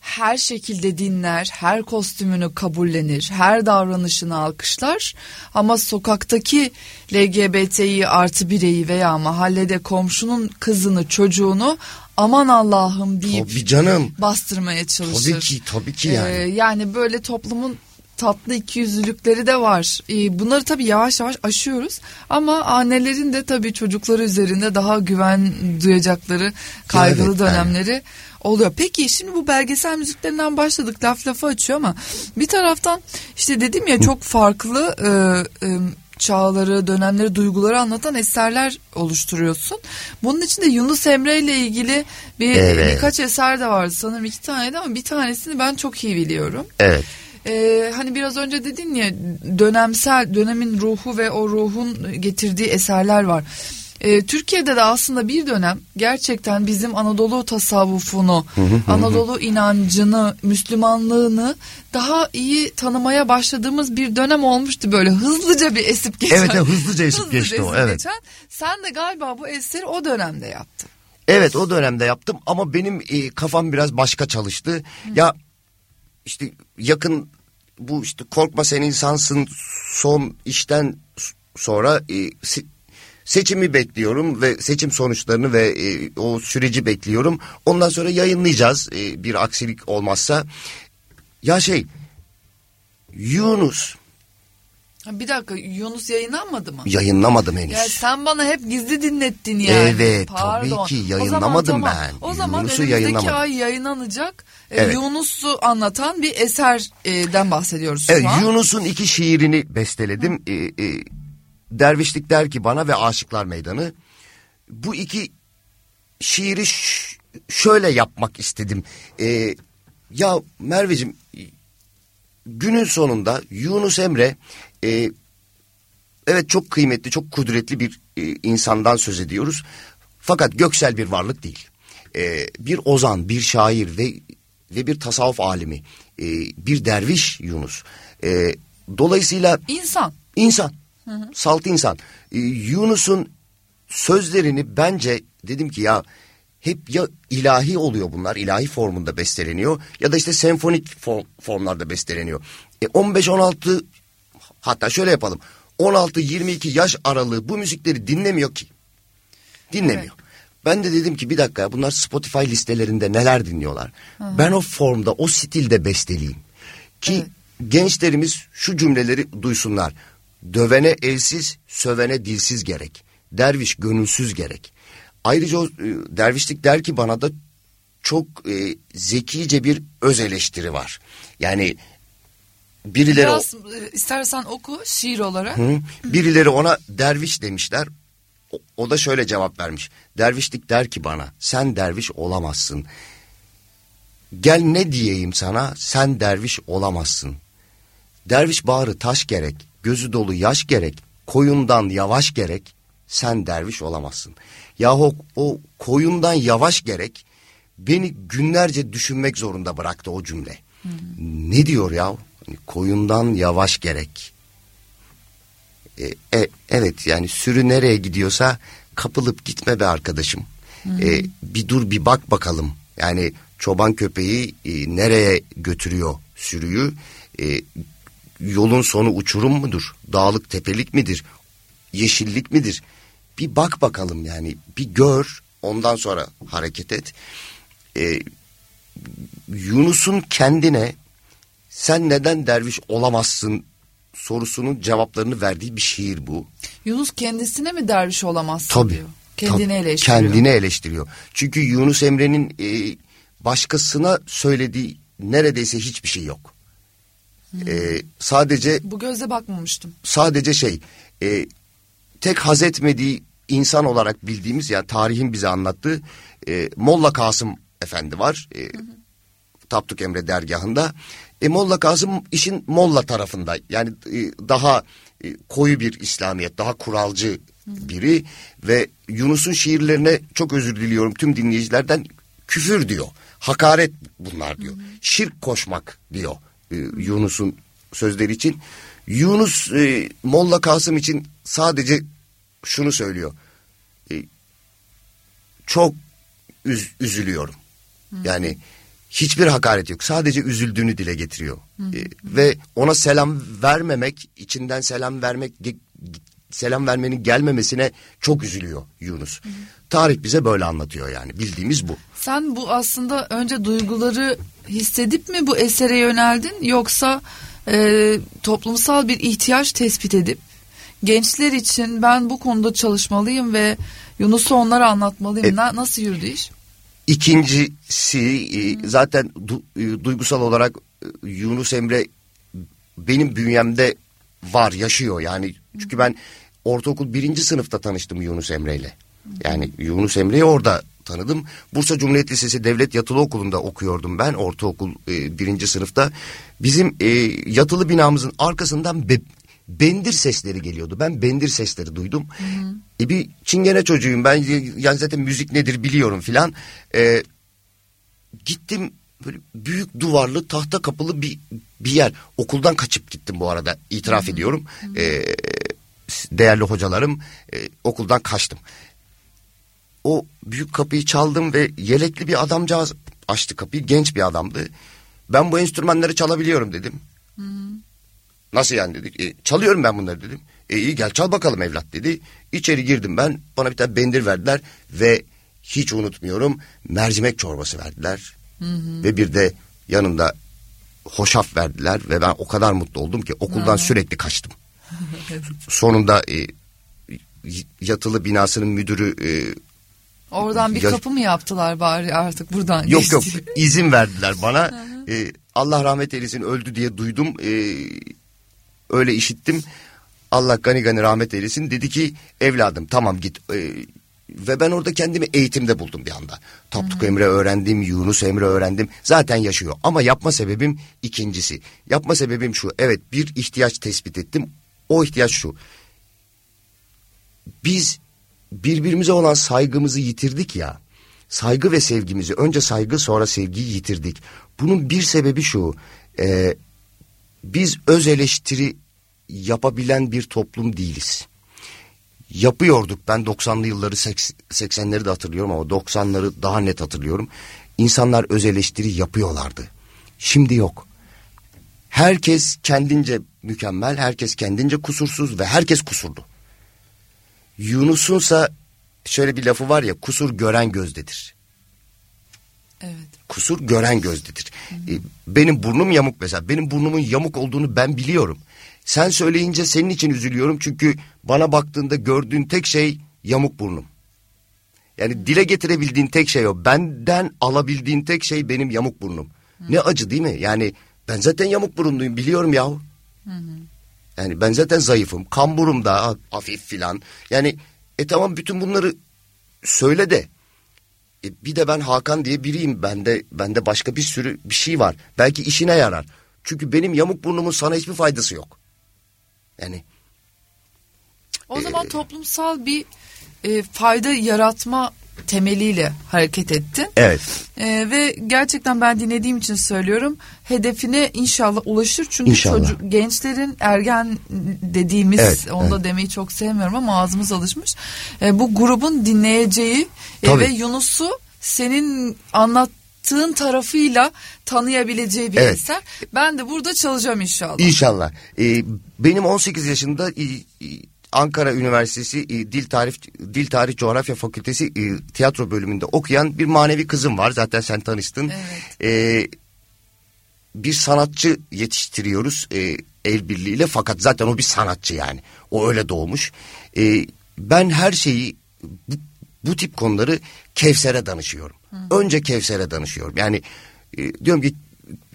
B: her şekilde dinler, her kostümünü kabullenir, her davranışını alkışlar. Ama sokaktaki LGBTİ artı bireyi veya mahallede komşunun kızını, çocuğunu aman Allah'ım deyip
C: Tabii canım.
B: bastırmaya çalışır.
C: Tabii ki, tabii ki yani.
B: Ee, yani böyle toplumun tatlı ikiyüzlülükleri de var. Ee, bunları tabii yavaş yavaş aşıyoruz. Ama annelerin de tabii çocukları üzerinde daha güven duyacakları kaygılı
C: Evet,
B: dönemleri oluyor. Peki şimdi bu belgesel müziklerinden başladık. Laf lafı açıyor ama bir taraftan işte dedim ya çok farklı e, e, çağları, dönemleri, duyguları anlatan eserler oluşturuyorsun. Bunun içinde Yunus Emre ile ilgili bir
C: Evet.
B: birkaç eser de vardı. Sanırım iki taneydi ama bir tanesini ben çok iyi biliyorum.
C: Evet.
B: Ee, hani biraz önce dedin ya dönemsel dönemin ruhu ve o ruhun getirdiği eserler var. Ee, Türkiye'de de aslında bir dönem gerçekten bizim Anadolu tasavvufunu, Anadolu inancını, Müslümanlığını daha iyi tanımaya başladığımız bir dönem olmuştu böyle hızlıca bir esip geçen.
C: Evet, evet, hızlıca esip geçti o,
B: esip
C: evet.
B: geçen. Sen de galiba bu eseri o dönemde yaptın.
C: Evet o dönemde yaptım ama benim e, kafam biraz başka çalıştı. Ya işte yakın bu işte korkma sen insansın son işten sonra e, se- seçimi bekliyorum ve seçim sonuçlarını ve e, o süreci bekliyorum. Ondan sonra yayınlayacağız e, bir aksilik olmazsa. Ya şey Yunus
B: Bir dakika Yunus yayınlanmadı mı?
C: yayınlamadım henüz.
B: Ya sen bana hep gizli dinlettin yani.
C: Evet,
B: Pardon.
C: tabii ki
B: O zaman
C: yayınlamadım
B: tamam.
C: ben.
B: O zaman
C: Yunus'u
B: önümüzdeki
C: yayınlamadım.
B: ay yayınlanacak e,
C: Evet.
B: Yunus'u anlatan bir eserden bahsediyoruz şu
C: Evet. Yunus'un iki şiirini besteledim. Ee, e, Dervişlik der ki bana ve Aşıklar Meydanı. Bu iki şiiri şöyle yapmak istedim. Ee, ya Merveciğim günün sonunda Yunus Emre e, evet çok kıymetli, çok kudretli bir e, insandan söz ediyoruz. Fakat göksel bir varlık değil. E, bir ozan, bir şair ve ve bir tasavvuf alimi, e, bir derviş Yunus. E, dolayısıyla
B: İnsan.
C: insan, salt insan. E, Yunus'un sözlerini bence dedim ki ya hep ya ilahi oluyor bunlar, ilahi formunda besteleniyor ya da işte senfonik form- formlarda besteleniyor. E, 15-16 hatta şöyle yapalım. 16-22 yaş aralığı bu müzikleri dinlemiyor ki. Dinlemiyor. Ben de dedim ki bir dakika ya bunlar Spotify listelerinde neler dinliyorlar. Ben o formda, o stilde besteleyeyim. Ki gençlerimiz şu cümleleri duysunlar. Dövene elsiz, sövene dilsiz gerek. Derviş gönülsüz gerek. Ayrıca o, e, dervişlik der ki bana da çok e, zekice bir öz eleştiri var. Yani birileri... o-
B: Biraz e, istersen oku şiir olarak.
C: Hı? Birileri ona derviş demişler. O, o da şöyle cevap vermiş. Dervişlik der ki bana sen derviş olamazsın. Gel ne diyeyim sana sen derviş olamazsın. Derviş bağrı taş gerek, gözü dolu yaş gerek, koyundan yavaş gerek, sen derviş olamazsın. Yahu o koyundan yavaş gerek beni günlerce düşünmek zorunda bıraktı o cümle. Ne diyor ya? Hani koyundan yavaş gerek. E, e, evet yani sürü nereye gidiyorsa kapılıp gitme be arkadaşım. E, bir dur bir bak bakalım. Yani çoban köpeği e, nereye götürüyor sürüyü? E, yolun sonu uçurum mudur? Dağlık tepelik midir? Yeşillik midir? Bir bak bakalım yani bir gör ondan sonra hareket et. E, Yunus'un kendine sen neden derviş olamazsın sorusunun cevaplarını verdiği bir şiir bu.
B: Yunus kendisine mi derviş olamazsın
C: Tabii.
B: diyor. Kendini
C: Tabii,
B: eleştiriyor.
C: Kendini eleştiriyor. Çünkü Yunus Emre'nin e, başkasına söylediği neredeyse hiçbir şey yok. E, sadece
B: Bu gözle bakmamıştım.
C: sadece şey e, tek haz etmediği insan olarak bildiğimiz yani tarihin bize anlattığı e, Molla Kasım Efendi var. E, Tapduk Emre dergahında. E, Molla Kasım işin Molla tarafında yani e, daha e, koyu bir İslamiyet daha kuralcı biri ve Yunus'un şiirlerine çok özür diliyorum tüm dinleyicilerden küfür diyor. Hakaret bunlar diyor. Şirk koşmak diyor e, Yunus'un sözleri için. Yunus e, Molla Kasım için sadece şunu söylüyor. E, çok üz- üzülüyorum. Yani hiçbir hakaret yok. Sadece üzüldüğünü dile getiriyor. E, ve ona selam vermemek, içinden selam vermek, selam vermenin gelmemesine çok üzülüyor Yunus. Tarih bize böyle anlatıyor yani. Bildiğimiz bu.
B: Sen bu aslında önce duyguları hissedip mi bu esere yöneldin yoksa e, toplumsal bir ihtiyaç tespit edip gençler için ben bu konuda çalışmalıyım ve Yunus'u onlara anlatmalıyım.
C: E-
B: Na- nasıl yürüdü iş?
C: İkincisi e, zaten du- e, duygusal olarak e, Yunus Emre benim bünyemde var yaşıyor yani çünkü ben ortaokul birinci sınıfta tanıştım Yunus Emre ile. Yani Yunus Emre'yi orada tanıdım. Bursa Cumhuriyet Lisesi Devlet Yatılı Okulu'nda okuyordum ben ortaokul e, birinci sınıfta. Bizim e, yatılı binamızın arkasından be- bendir sesleri geliyordu. Ben bendir sesleri duydum. E, bir çingene çocuğuyum ben yani zaten müzik nedir biliyorum filan. E, gittim böyle büyük duvarlı tahta kapılı bir bir yer. Okuldan kaçıp gittim bu arada itiraf ediyorum. E, değerli hocalarım e, okuldan kaçtım. O büyük kapıyı çaldım ve yelekli bir adamcağız açtı kapıyı. Genç bir adamdı. Ben bu enstrümanları çalabiliyorum dedim. Nasıl yani dedik. E, çalıyorum ben bunları dedim. E iyi gel çal bakalım evlat dedi. İçeri girdim ben. Bana bir tane bendir verdiler ve hiç unutmuyorum mercimek çorbası verdiler. Ve bir de yanında hoşaf verdiler ve ben o kadar mutlu oldum ki okuldan sürekli kaçtım. Sonunda e, yatılı binasının müdürü e,
B: Oradan bir
C: Ya-
B: kapı mı yaptılar bari artık buradan
C: Yok yok
B: geçti.
C: izin verdiler bana. Ee, Allah rahmet eylesin öldü diye duydum. Ee, öyle işittim. Allah gani gani rahmet eylesin. Dedi ki evladım tamam git. Ee, ve ben orada kendimi eğitimde buldum bir anda. Tapduk Emre öğrendim, Yunus Emre öğrendim. Zaten yaşıyor. Ama yapma sebebim ikincisi. Yapma sebebim şu. Evet bir ihtiyaç tespit ettim. O ihtiyaç şu. Biz birbirimize olan saygımızı yitirdik ya. Saygı ve sevgimizi önce saygı sonra sevgiyi yitirdik. Bunun bir sebebi şu. e, biz öz eleştiri yapabilen bir toplum değiliz. Yapıyorduk ben 90'lı yılları 80'leri de hatırlıyorum ama 90'ları daha net hatırlıyorum. İnsanlar öz eleştiri yapıyorlardı. Şimdi yok. Herkes kendince mükemmel, herkes kendince kusursuz ve herkes kusurlu. Yunus'unsa şöyle bir lafı var ya kusur gören gözdedir.
B: Evet.
C: Kusur gören gözdedir. E, benim burnum yamuk mesela. Benim burnumun yamuk olduğunu ben biliyorum. Sen söyleyince senin için üzülüyorum çünkü bana baktığında gördüğün tek şey yamuk burnum. Yani dile getirebildiğin tek şey o. Benden alabildiğin tek şey benim yamuk burnum. Ne acı değil mi? Yani ben zaten yamuk burunluyum biliyorum yahu. Yani ben zaten zayıfım. Kamburum da hafif filan. Yani e tamam bütün bunları söyle de. E, bir de ben Hakan diye biriyim. Bende bende başka bir sürü bir şey var. Belki işine yarar. Çünkü benim yamuk burnumun sana hiçbir faydası yok. Yani
B: O zaman toplumsal bir e, fayda yaratma temeliyle hareket ettin.
C: Evet.
B: Ee, ve gerçekten ben dinlediğim için söylüyorum. Hedefine inşallah ulaşır. Çünkü
C: İnşallah.
B: çocuk gençlerin ergen dediğimiz
C: Evet,
B: onu da
C: evet.
B: demeyi çok sevmiyorum ama ağzımız alışmış. Ee, bu grubun dinleyeceği e, ve Yunus'u senin anlattığın tarafıyla tanıyabileceği bir
C: Evet.
B: eser. Ben de burada çalacağım inşallah.
C: İnşallah. Ee, benim 18 yaşında e, e, Ankara Üniversitesi e, Dil Tarih Dil Tarih Coğrafya Fakültesi e, tiyatro bölümünde okuyan bir manevi kızım var. Zaten sen tanıştın.
B: Evet.
C: Ee, bir sanatçı yetiştiriyoruz e, el birliğiyle fakat zaten o bir sanatçı yani. O öyle doğmuş. Ee, ben her şeyi bu, bu tip konuları Kevser'e danışıyorum. Önce Kevser'e danışıyorum. Yani e, diyorum ki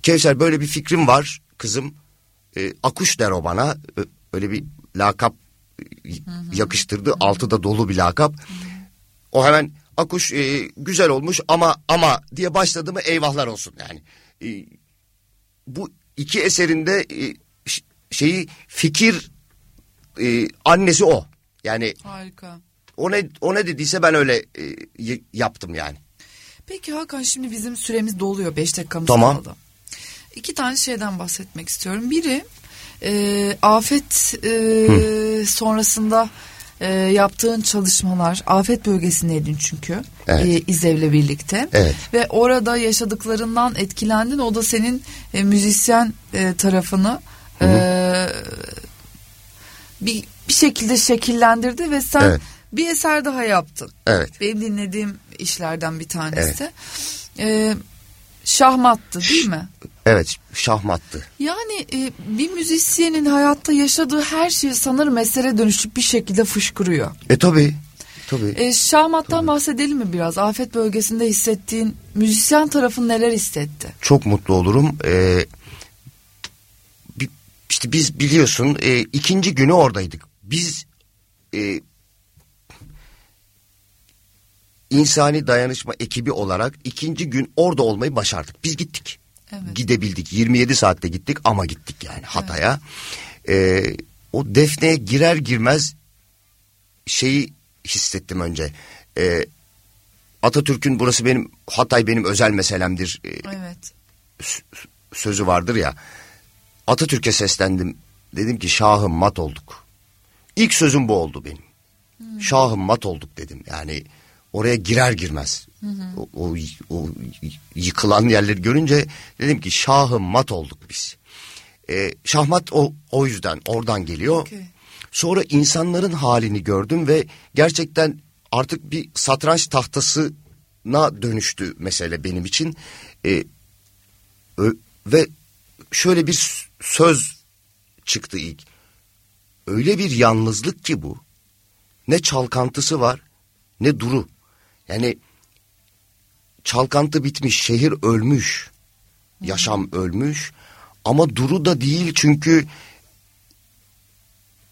C: Kevser böyle bir fikrim var kızım. E, akuş der o bana. Öyle bir lakap e, yakıştırdı. Altı da dolu bir lakap. O hemen akuş e, güzel olmuş ama ama diye başladı mı eyvahlar olsun yani. E, bu iki eserinde e, şeyi fikir e, annesi o. Yani
B: Harika.
C: o ne o ne dediyse ben öyle e, yaptım yani.
B: Peki Hakan şimdi bizim süremiz doluyor. Beş dakikamız
C: Tamam.
B: kaldı. İki tane şeyden bahsetmek istiyorum. Biri e, afet e, sonrasında e, yaptığın çalışmalar. Afet bölgesindeydin çünkü.
C: Evet.
B: E, İzev'le birlikte.
C: Evet.
B: Ve orada yaşadıklarından etkilendin. O da senin e, müzisyen e, tarafını e, bir, bir şekilde şekillendirdi ve sen
C: Evet.
B: bir eser daha yaptın.
C: Evet.
B: Benim dinlediğim işlerden bir tanesi. Ee, şahmattı değil mi?
C: Evet şahmattı.
B: Yani e, bir müzisyenin hayatta yaşadığı her şey sanırım esere dönüşüp bir şekilde fışkırıyor.
C: E tabi. Tabi.
B: E, şahmattan bahsedelim mi biraz? Afet bölgesinde hissettiğin müzisyen tarafın neler hissetti?
C: Çok mutlu olurum. Ee, işte biz biliyorsun e, ikinci günü oradaydık. Biz e, insani dayanışma ekibi olarak ikinci gün orada olmayı başardık. Biz gittik.
B: Evet.
C: Gidebildik. 27 saatte gittik ama gittik yani Hatay'a. Ee, o Defne'ye girer girmez şeyi hissettim önce. Ee, Atatürk'ün burası benim Hatay benim özel meselemdir e,
B: Evet.
C: sözü vardır ya. Atatürk'e seslendim. Dedim ki şahım mat olduk. İlk sözüm bu oldu benim. Şahım mat olduk dedim. Yani oraya girer girmez. O, o, o yıkılan yerleri görünce dedim ki şahım mat olduk biz. Ee, şahmat o, o yüzden oradan geliyor.
B: Okey.
C: Sonra insanların halini gördüm ve gerçekten artık bir satranç tahtasına dönüştü mesele benim için. Ee, Ö- ve şöyle bir söz çıktı ilk. Öyle bir yalnızlık ki bu. Ne çalkantısı var ne duru. Yani çalkantı bitmiş, şehir ölmüş. Yaşam ölmüş. Ama duru da değil çünkü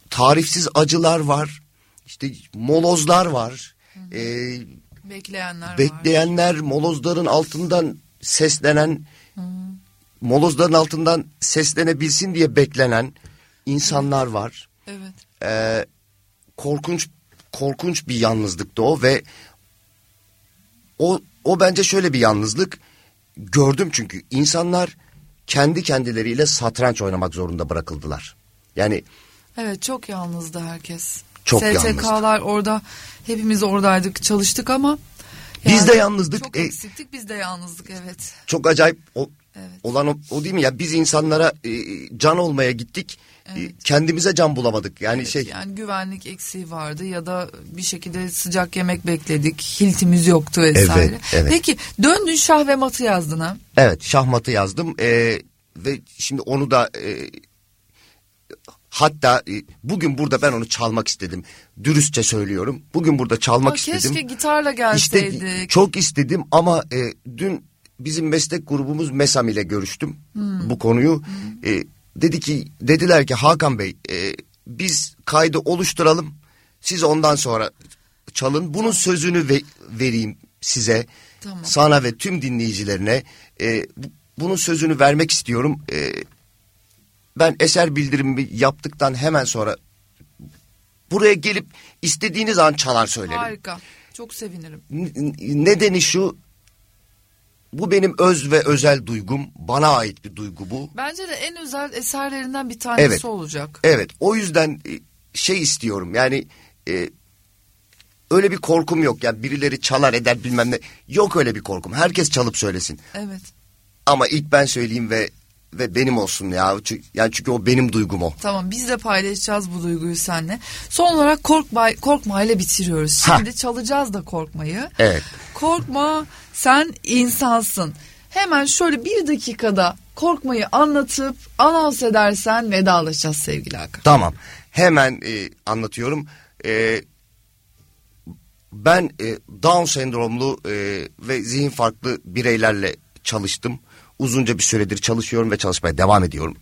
C: tarifsiz acılar var. İşte molozlar var. Ee,
B: Bekleyenler var.
C: bekleyenler molozların altından seslenen molozların altından seslenebilsin diye beklenen insanlar var.
B: Evet.
C: Ee, korkunç korkunç bir yalnızlıktı o ve o o bence şöyle bir yalnızlık gördüm çünkü insanlar kendi kendileriyle satranç oynamak zorunda bırakıldılar. Yani
B: Evet çok yalnızdı herkes.
C: Çok
B: STK'lar orada hepimiz oradaydık çalıştık ama
C: Biz de yalnızdık.
B: Çok
C: E-
B: eksiktik biz de yalnızdık evet.
C: çok acayip o,
B: Evet.
C: olan o, o değil mi ya biz insanlara e, can olmaya gittik e, kendimize can bulamadık yani
B: Evet,
C: şey
B: Yani güvenlik eksiği vardı ya da bir şekilde sıcak yemek bekledik. Hiltimiz yoktu vesaire.
C: Evet, evet.
B: Peki döndün şah ve matı yazdın ha?
C: Evet şahmatı yazdım e, ve şimdi onu da e, hatta e, bugün burada ben onu çalmak istedim. Dürüstçe söylüyorum. Bugün burada çalmak
B: Aa,
C: istedim.
B: keşke gitarla gelseydik.
C: İşte çok istedim ama e, dün bizim meslek grubumuz MESAM ile görüştüm
B: Hmm.
C: bu konuyu. E, dedi ki dediler ki Hakan Bey e, biz kaydı oluşturalım. Siz ondan sonra çalın. Bunun sözünü ve- vereyim size.
B: Tamam.
C: Sana ve tüm dinleyicilerine e, bu- bunun sözünü vermek istiyorum. E, ben eser bildirimi yaptıktan hemen sonra buraya gelip istediğiniz an çalar söylerim.
B: Harika. Çok sevinirim.
C: Nedeni şu bu benim öz ve özel duygum. Bana ait bir duygu bu.
B: Bence de en özel eserlerinden bir tanesi
C: evet.
B: olacak.
C: Evet. O yüzden e, şey istiyorum. Yani e, öyle bir korkum yok. Yani birileri çalar eder bilmem ne. Yok öyle bir korkum. Herkes çalıp söylesin.
B: Evet.
C: Ama ilk ben söyleyeyim ve ve benim olsun ya. Çünkü, yani çünkü o benim duygum o.
B: Tamam biz de paylaşacağız bu duyguyu seninle. Son olarak korkma, korkmayla bitiriyoruz. Şimdi ha. çalacağız da korkmayı.
C: Evet.
B: Korkma sen insansın. Hemen şöyle bir dakikada korkmayı anlatıp anons edersen vedalaşacağız sevgili Hakan.
C: Tamam hemen e, anlatıyorum. E, ben e, Down sendromlu e, ve zihin farklı bireylerle çalıştım uzunca bir süredir çalışıyorum ve çalışmaya devam ediyorum.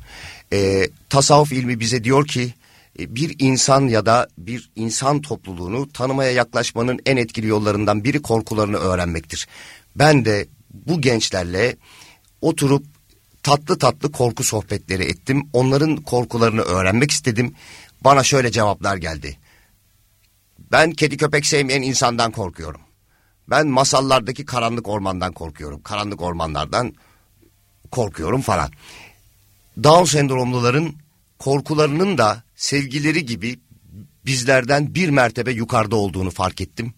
C: E, tasavvuf ilmi bize diyor ki e, bir insan ya da bir insan topluluğunu tanımaya yaklaşmanın en etkili yollarından biri korkularını öğrenmektir. Ben de bu gençlerle oturup tatlı tatlı korku sohbetleri ettim. Onların korkularını öğrenmek istedim. Bana şöyle cevaplar geldi. Ben kedi köpek sevmeyen insandan korkuyorum. Ben masallardaki karanlık ormandan korkuyorum. Karanlık ormanlardan korkuyorum falan. Down sendromluların korkularının da sevgileri gibi bizlerden bir mertebe yukarıda olduğunu fark ettim.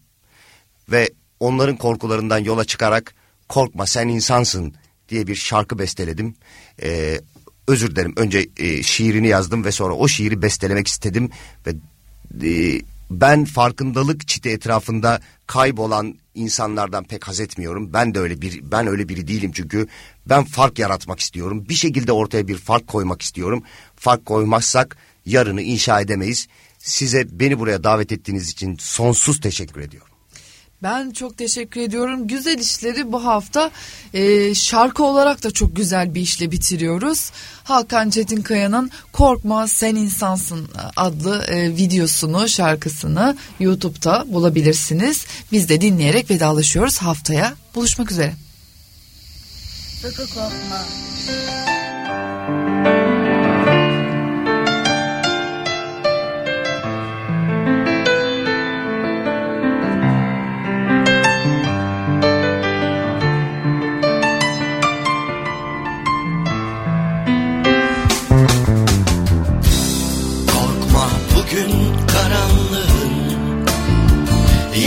C: Ve onların korkularından yola çıkarak korkma sen insansın diye bir şarkı besteledim. Ee, özür dilerim önce e, şiirini yazdım ve sonra o şiiri bestelemek istedim. Ve e, ben farkındalık çiti etrafında kaybolan insanlardan pek haz etmiyorum. Ben de öyle bir ben öyle biri değilim çünkü ben fark yaratmak istiyorum. Bir şekilde ortaya bir fark koymak istiyorum. Fark koymazsak yarını inşa edemeyiz. Size beni buraya davet ettiğiniz için sonsuz teşekkür ediyorum.
B: Ben çok teşekkür ediyorum. Güzel işleri bu hafta e, şarkı olarak da çok güzel bir işle bitiriyoruz. Hakan Çetinkaya'nın Korkma Sen İnsansın adlı e, videosunu, şarkısını YouTube'da bulabilirsiniz. Biz de dinleyerek vedalaşıyoruz haftaya. Buluşmak üzere. Sakın korkma.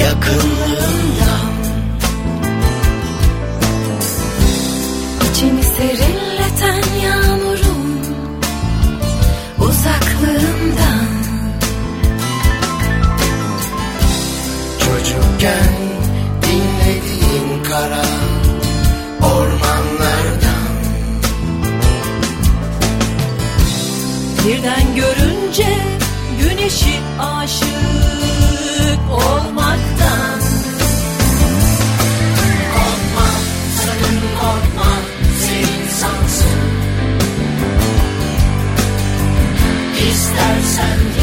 D: Yakınlığından İçini serinleten yağmurun uzaklığından Çocukken dinlediğin kara ormanlardan. Birden görünce güneşi aşık olmaktan İstersen kedi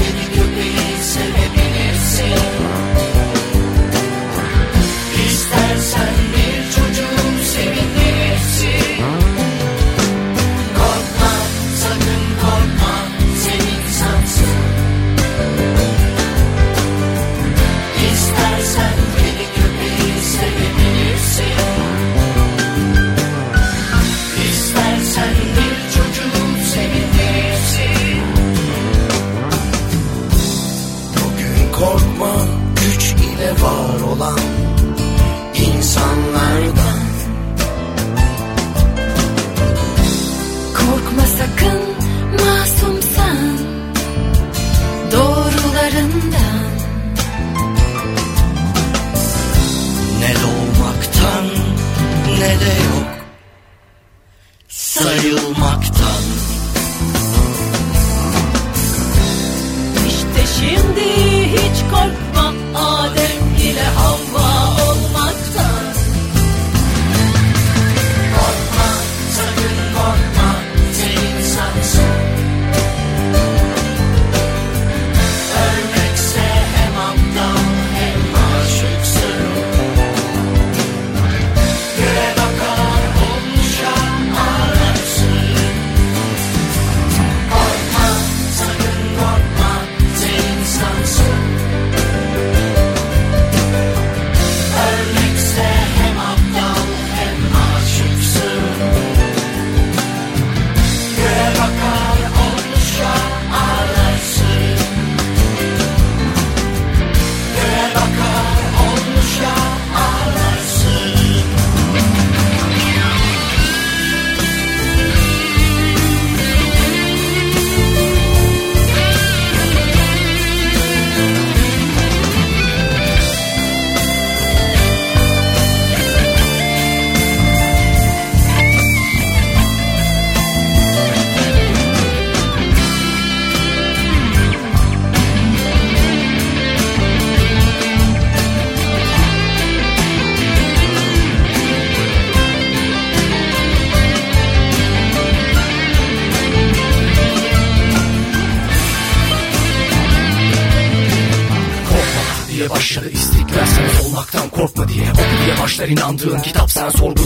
E: başlar inandığın kitap sen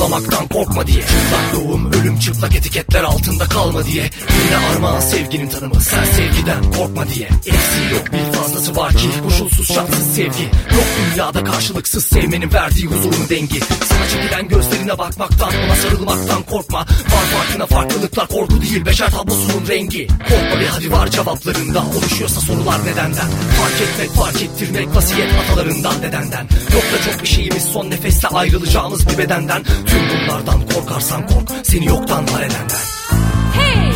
E: sorgulamaktan korkma diye. Çıplak doğum ölüm çıplak etiketler altında kalma diye. Yine armağan sevginin tanımı sen sevgiden korkma diye. Eksiği yok bir fazlası var ki koşulsuz şartsız sevgi. Yok dünyada karşılıksız sevmenin verdiği huzurun dengi. Sana çekilen gözlerine bakmaktan ona sarılmaktan korkma. Var farkına farklılıklar korku değil beşer tablosunun rengi. Korkma bir hadi var cevaplarında. Oluşuyorsa sorular nedenden. Fark etmek fark ettirmek vasiyet atalarından dedenden. Yok da çok bir şeyimiz son nefeste ayrılacağımız bir bedenden. Tüm bunlardan korkarsan kork seni yoktan var edenden
F: Hey!